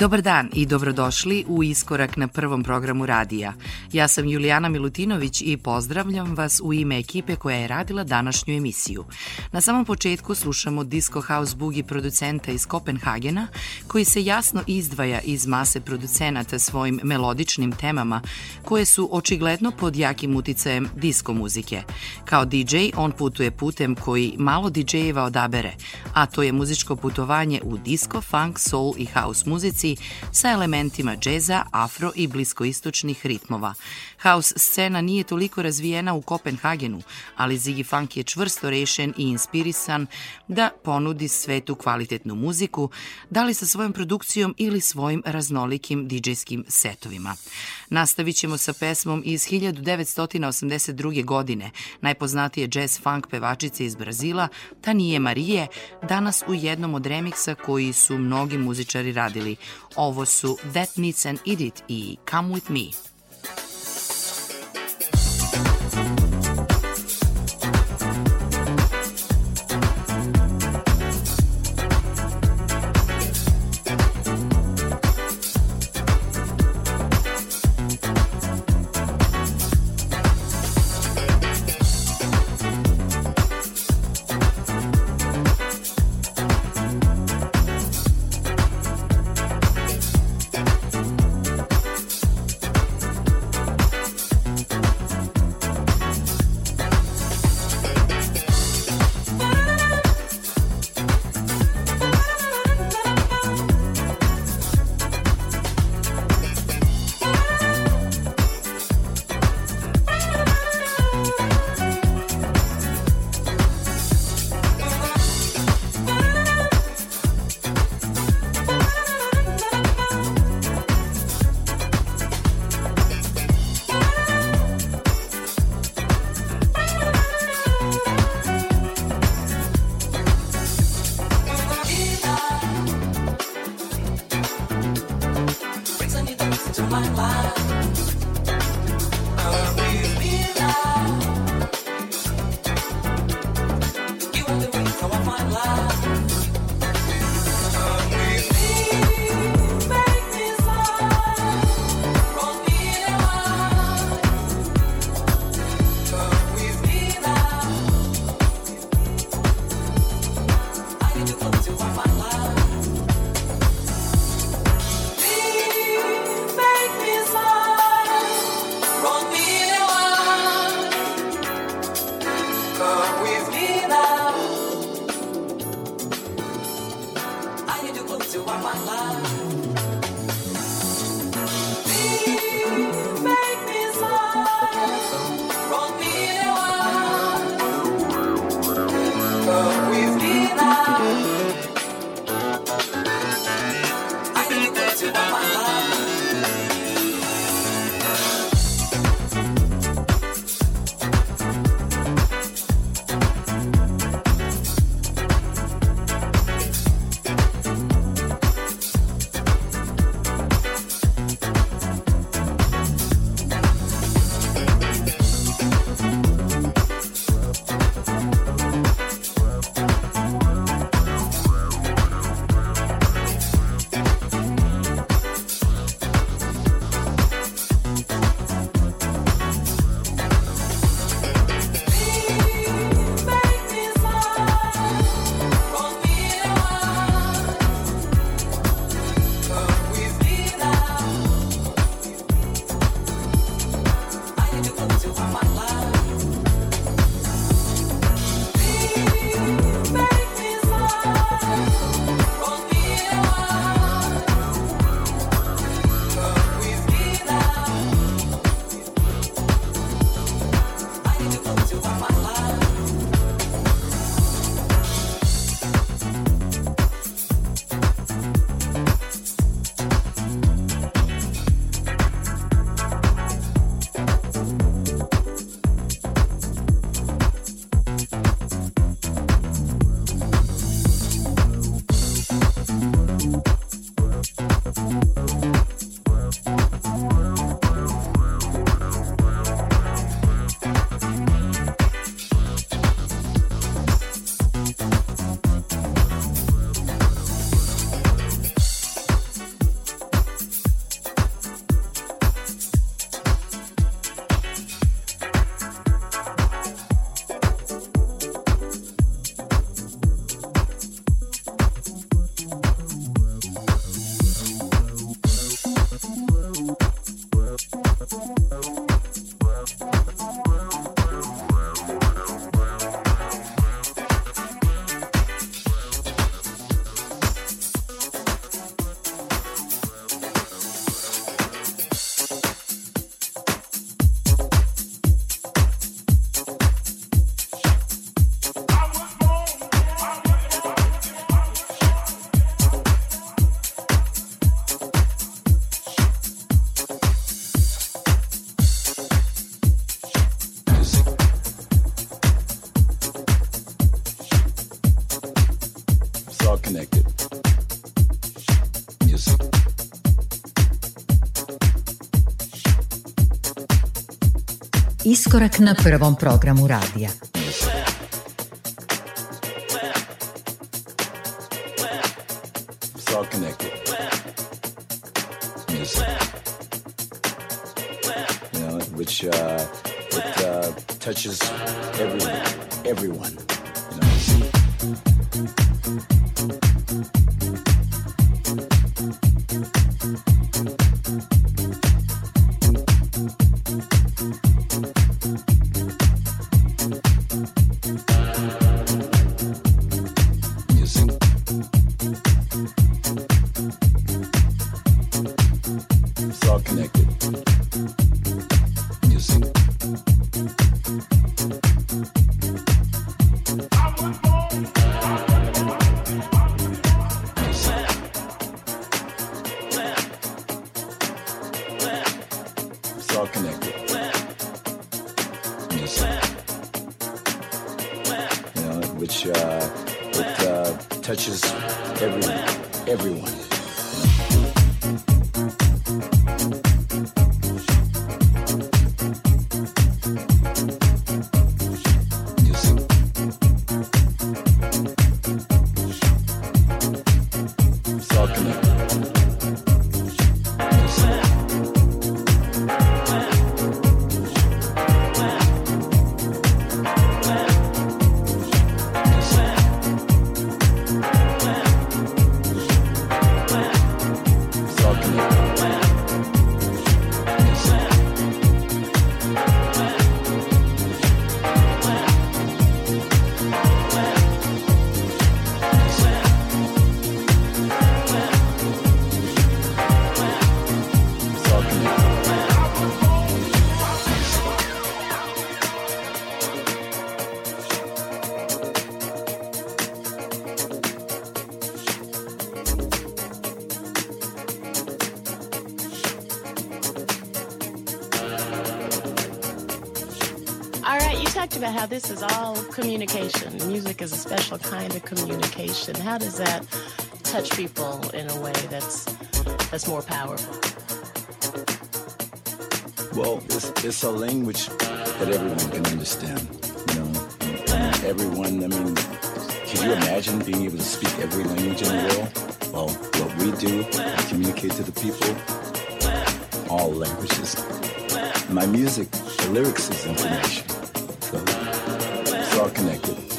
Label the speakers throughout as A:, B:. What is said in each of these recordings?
A: Dobar dan i dobrodošli u Iskorak na prvom programu radija. Ja sam Julijana Milutinović i pozdravljam vas u ime ekipe koja je radila današnju emisiju. Na samom početku slušamo Disco House Boogie producenta iz Kopenhagena, koji se jasno izdvaja iz mase producenata svojim melodičnim temama, koje su očigledno pod jakim uticajem disko muzike. Kao DJ on putuje putem koji malo DJ-eva odabere, a to je muzičko putovanje u disco, funk, soul i house muzici sa elementima džeza, afro i bliskoistočnih ritmova. House scena nije toliko razvijena u Kopenhagenu, ali Ziggy Funk je čvrsto rešen i inspirisan da ponudi svetu kvalitetnu muziku, da li sa svojom produkcijom ili svojim raznolikim DJ-skim setovima. Nastavit ćemo sa pesmom iz 1982. godine, najpoznatije jazz funk pevačice iz Brazila, Tanije Marije, danas u jednom od remiksa koji su mnogi muzičari radili. Ovo su That Needs an Edit i Come With Me.
B: Iskorak na prvom programu radija.
C: Connected.
D: How this is all communication. Music is a special kind of communication. How does that touch people in a way that's that's more powerful?
C: Well, it's, it's a language that everyone can understand. You know, everyone. I mean, can you imagine being able to speak every language in the world? Well, what we do, we communicate to the people, all languages. My music, the lyrics is information connected.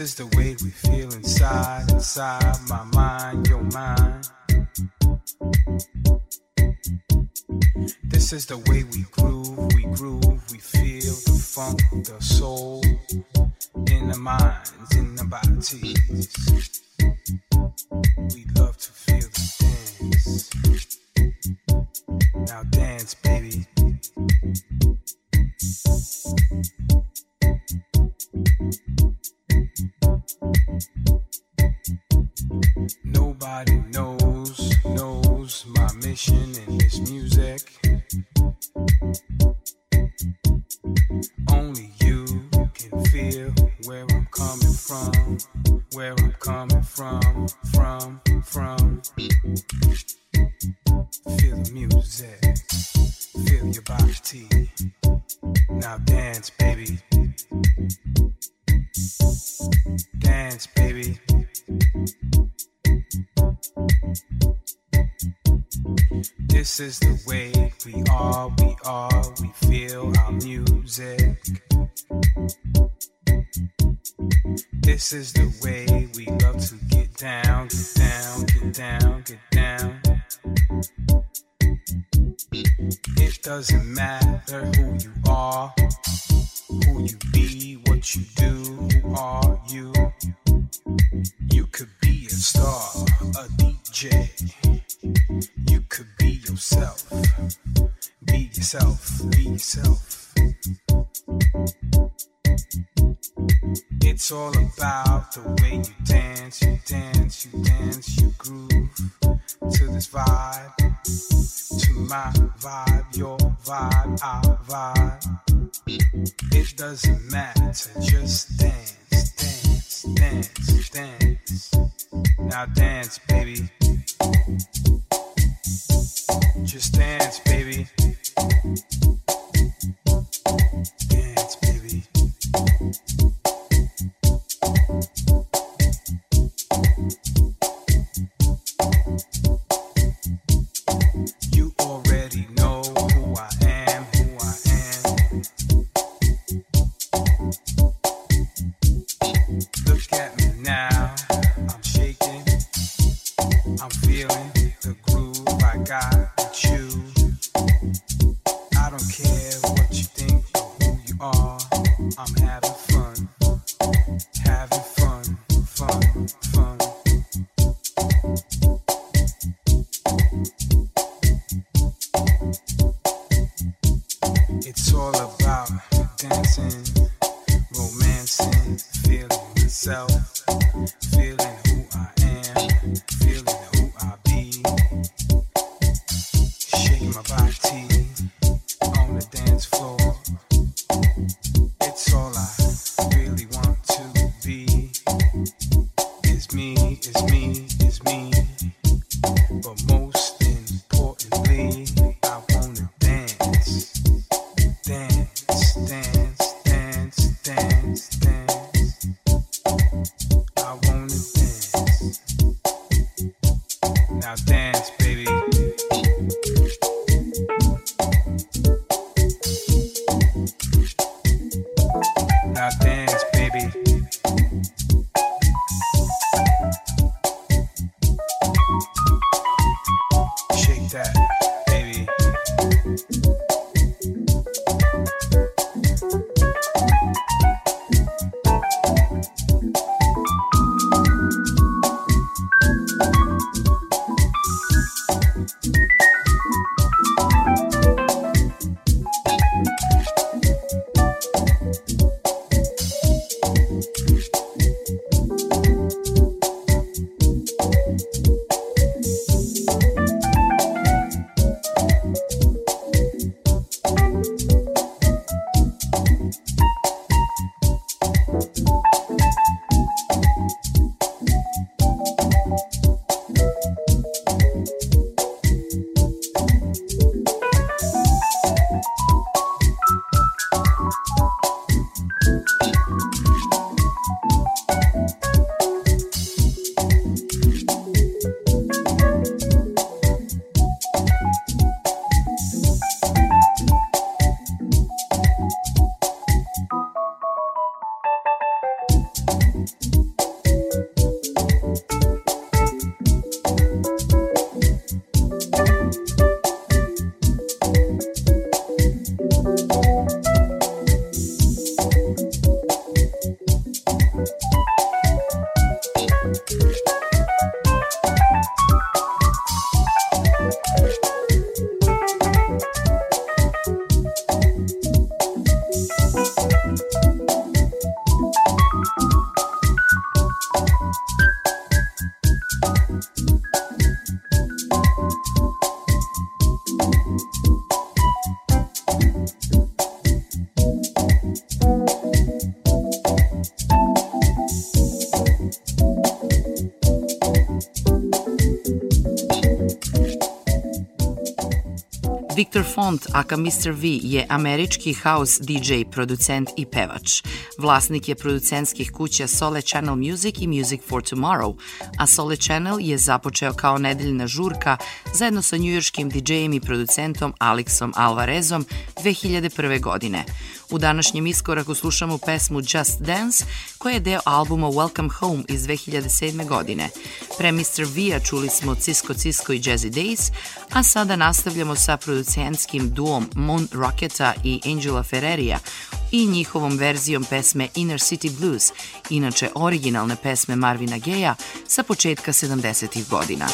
E: is the way we feel inside, inside my mind, your mind. This is the way This is the way we are, we are, we feel our music. This is the way we love to get down, get down, get down, get down. It doesn't matter who you are, who you be, what you do, who are you? You could be a star, a DJ. self. It's all about It's all about dancing, romancing, feeling myself.
A: Victor Font, aka Mr. V, je američki house DJ, producent i pevač. Vlasnik je producentskih kuća Sole Channel Music i Music for Tomorrow, a Sole Channel je započeo kao nedeljna žurka zajedno sa njujorškim DJ-em i producentom Alexom Alvarezom 2001. godine. U današnjem iskoraku slušamo pesmu Just Dance, koja je deo albuma Welcome Home iz 2007. godine. Pre Mr. V-a čuli smo Cisco Cisco i Jazzy Days, a sada nastavljamo sa producentskim duom Moon Rocketa i Angela Ferrerija i njihovom verzijom pesme Inner City Blues, inače originalne pesme Marvina Geja sa početka 70. godina.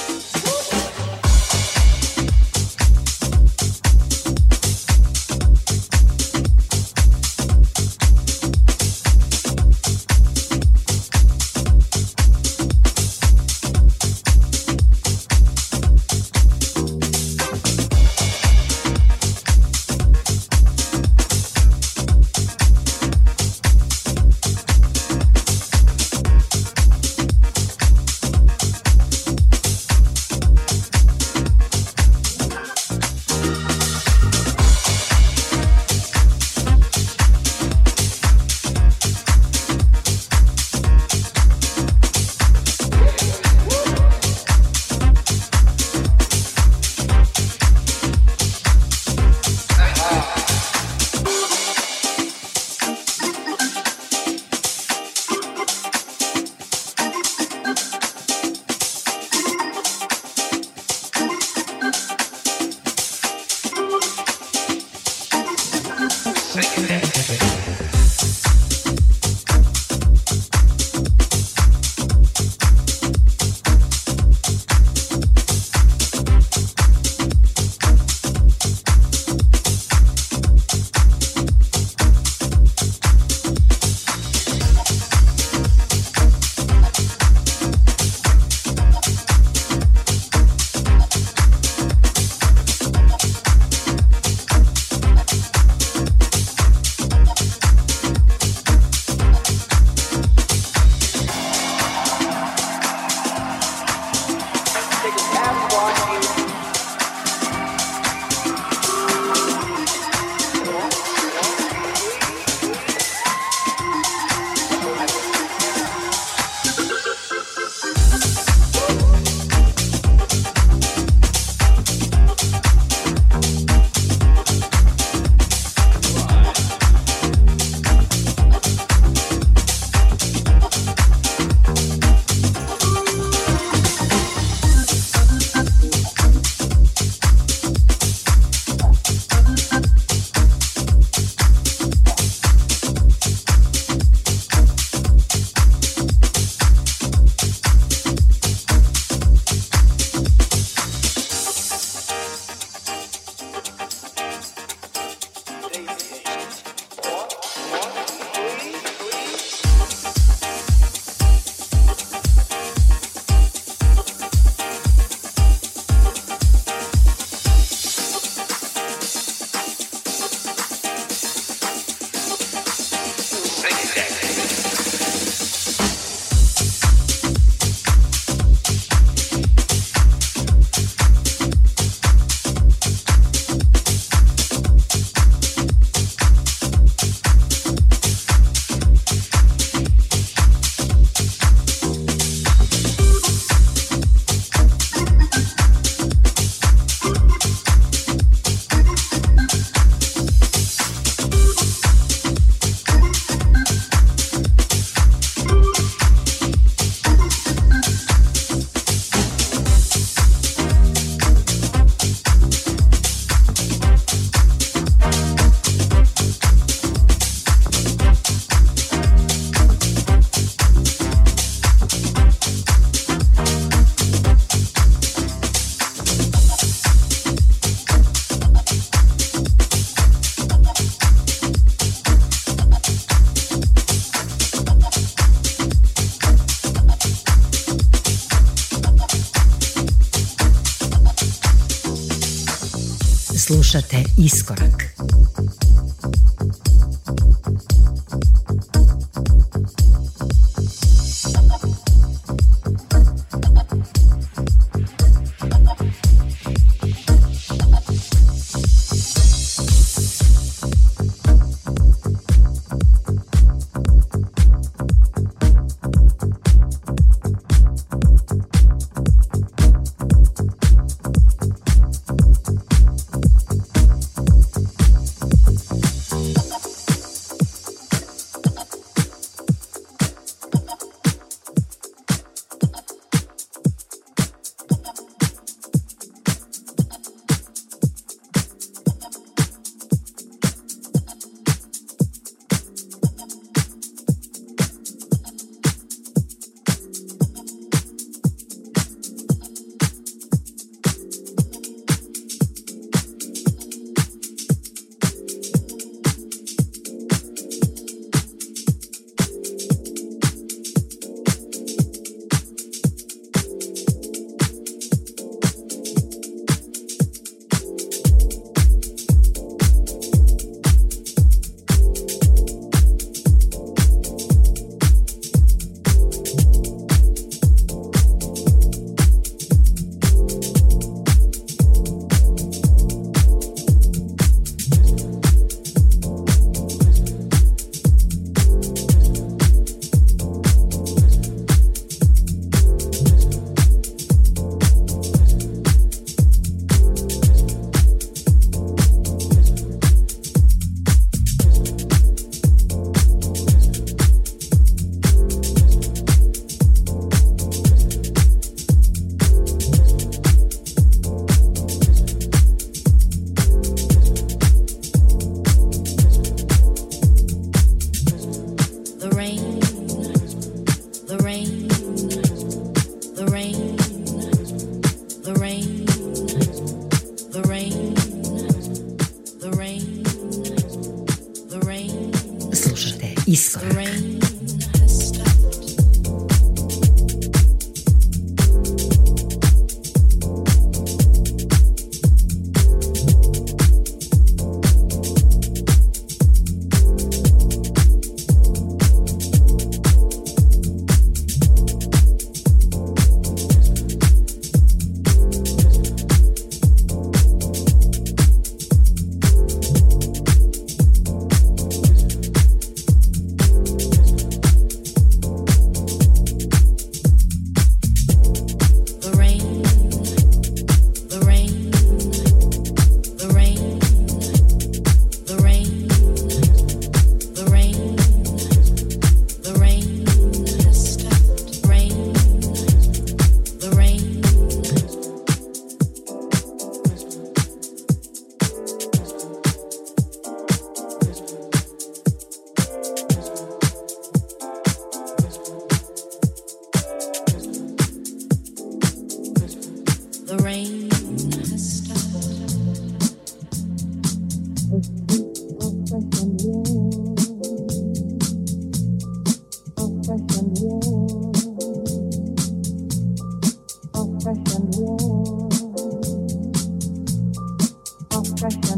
B: いい
A: っすから。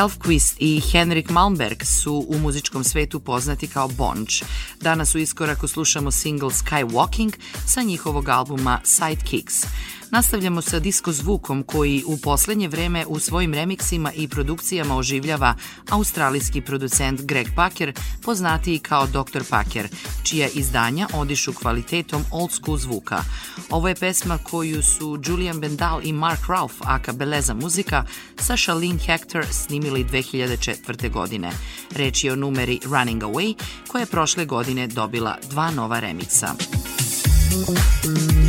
A: Elfquist i Henrik Malmberg su u muzičkom svetu poznati kao Bonch. Danas u iskoraku slušamo single Skywalking sa njihovog albuma Sidekicks. Nastavljamo sa disko zvukom koji u poslednje vreme u svojim remiksima i produkcijama oživljava australijski producent Greg Packer, poznatiji kao Dr. Packer, čija izdanja odišu kvalitetom old school zvuka. Ovo je pesma koju su Julian Bendal i Mark Ralph, aka Beleza muzika, sa Shalene Hector snimili 2004. godine. Reč je o numeri Running Away, koja je prošle godine dobila dva nova remiksa.
F: lovely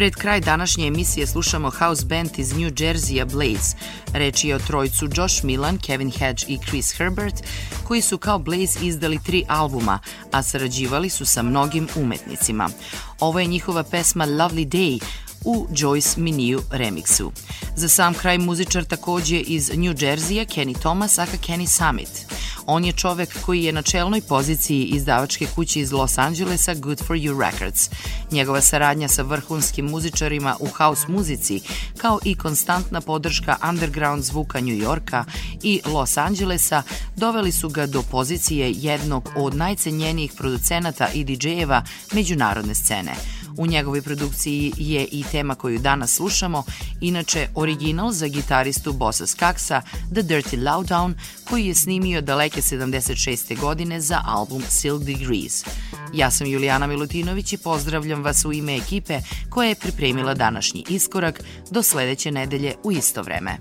A: Pred kraj današnje emisije slušamo house band iz New Jersey-a Blaze. Reč je o trojcu Josh Milan, Kevin Hedge i Chris Herbert, koji su kao Blaze izdali tri albuma, a sarađivali su sa mnogim umetnicima. Ovo je njihova pesma Lovely Day, u Joyce Miniju remiksu. Za sam kraj muzičar takođe iz New Jersey-a Kenny Thomas, aka Kenny Summit. On je čovek koji je na čelnoj poziciji izdavačke kuće iz Los Angelesa Good For You Records. Njegova saradnja sa vrhunskim muzičarima u house muzici, kao i konstantna podrška underground zvuka New Yorka i Los Angelesa, doveli su ga do pozicije jednog od najcenjenijih producenata i DJ-eva međunarodne scene – U njegovoj produkciji je i tema koju danas slušamo, inače original za gitaristu Bossa Skaksa The Dirty Lowdown, koji je snimio daleke 76. godine za album Silk Degrees. Ja sam Julijana Milutinović i pozdravljam vas u ime ekipe koja je pripremila današnji iskorak do sledeće nedelje u isto vreme.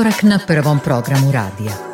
G: Iskorak na prvom programu radija.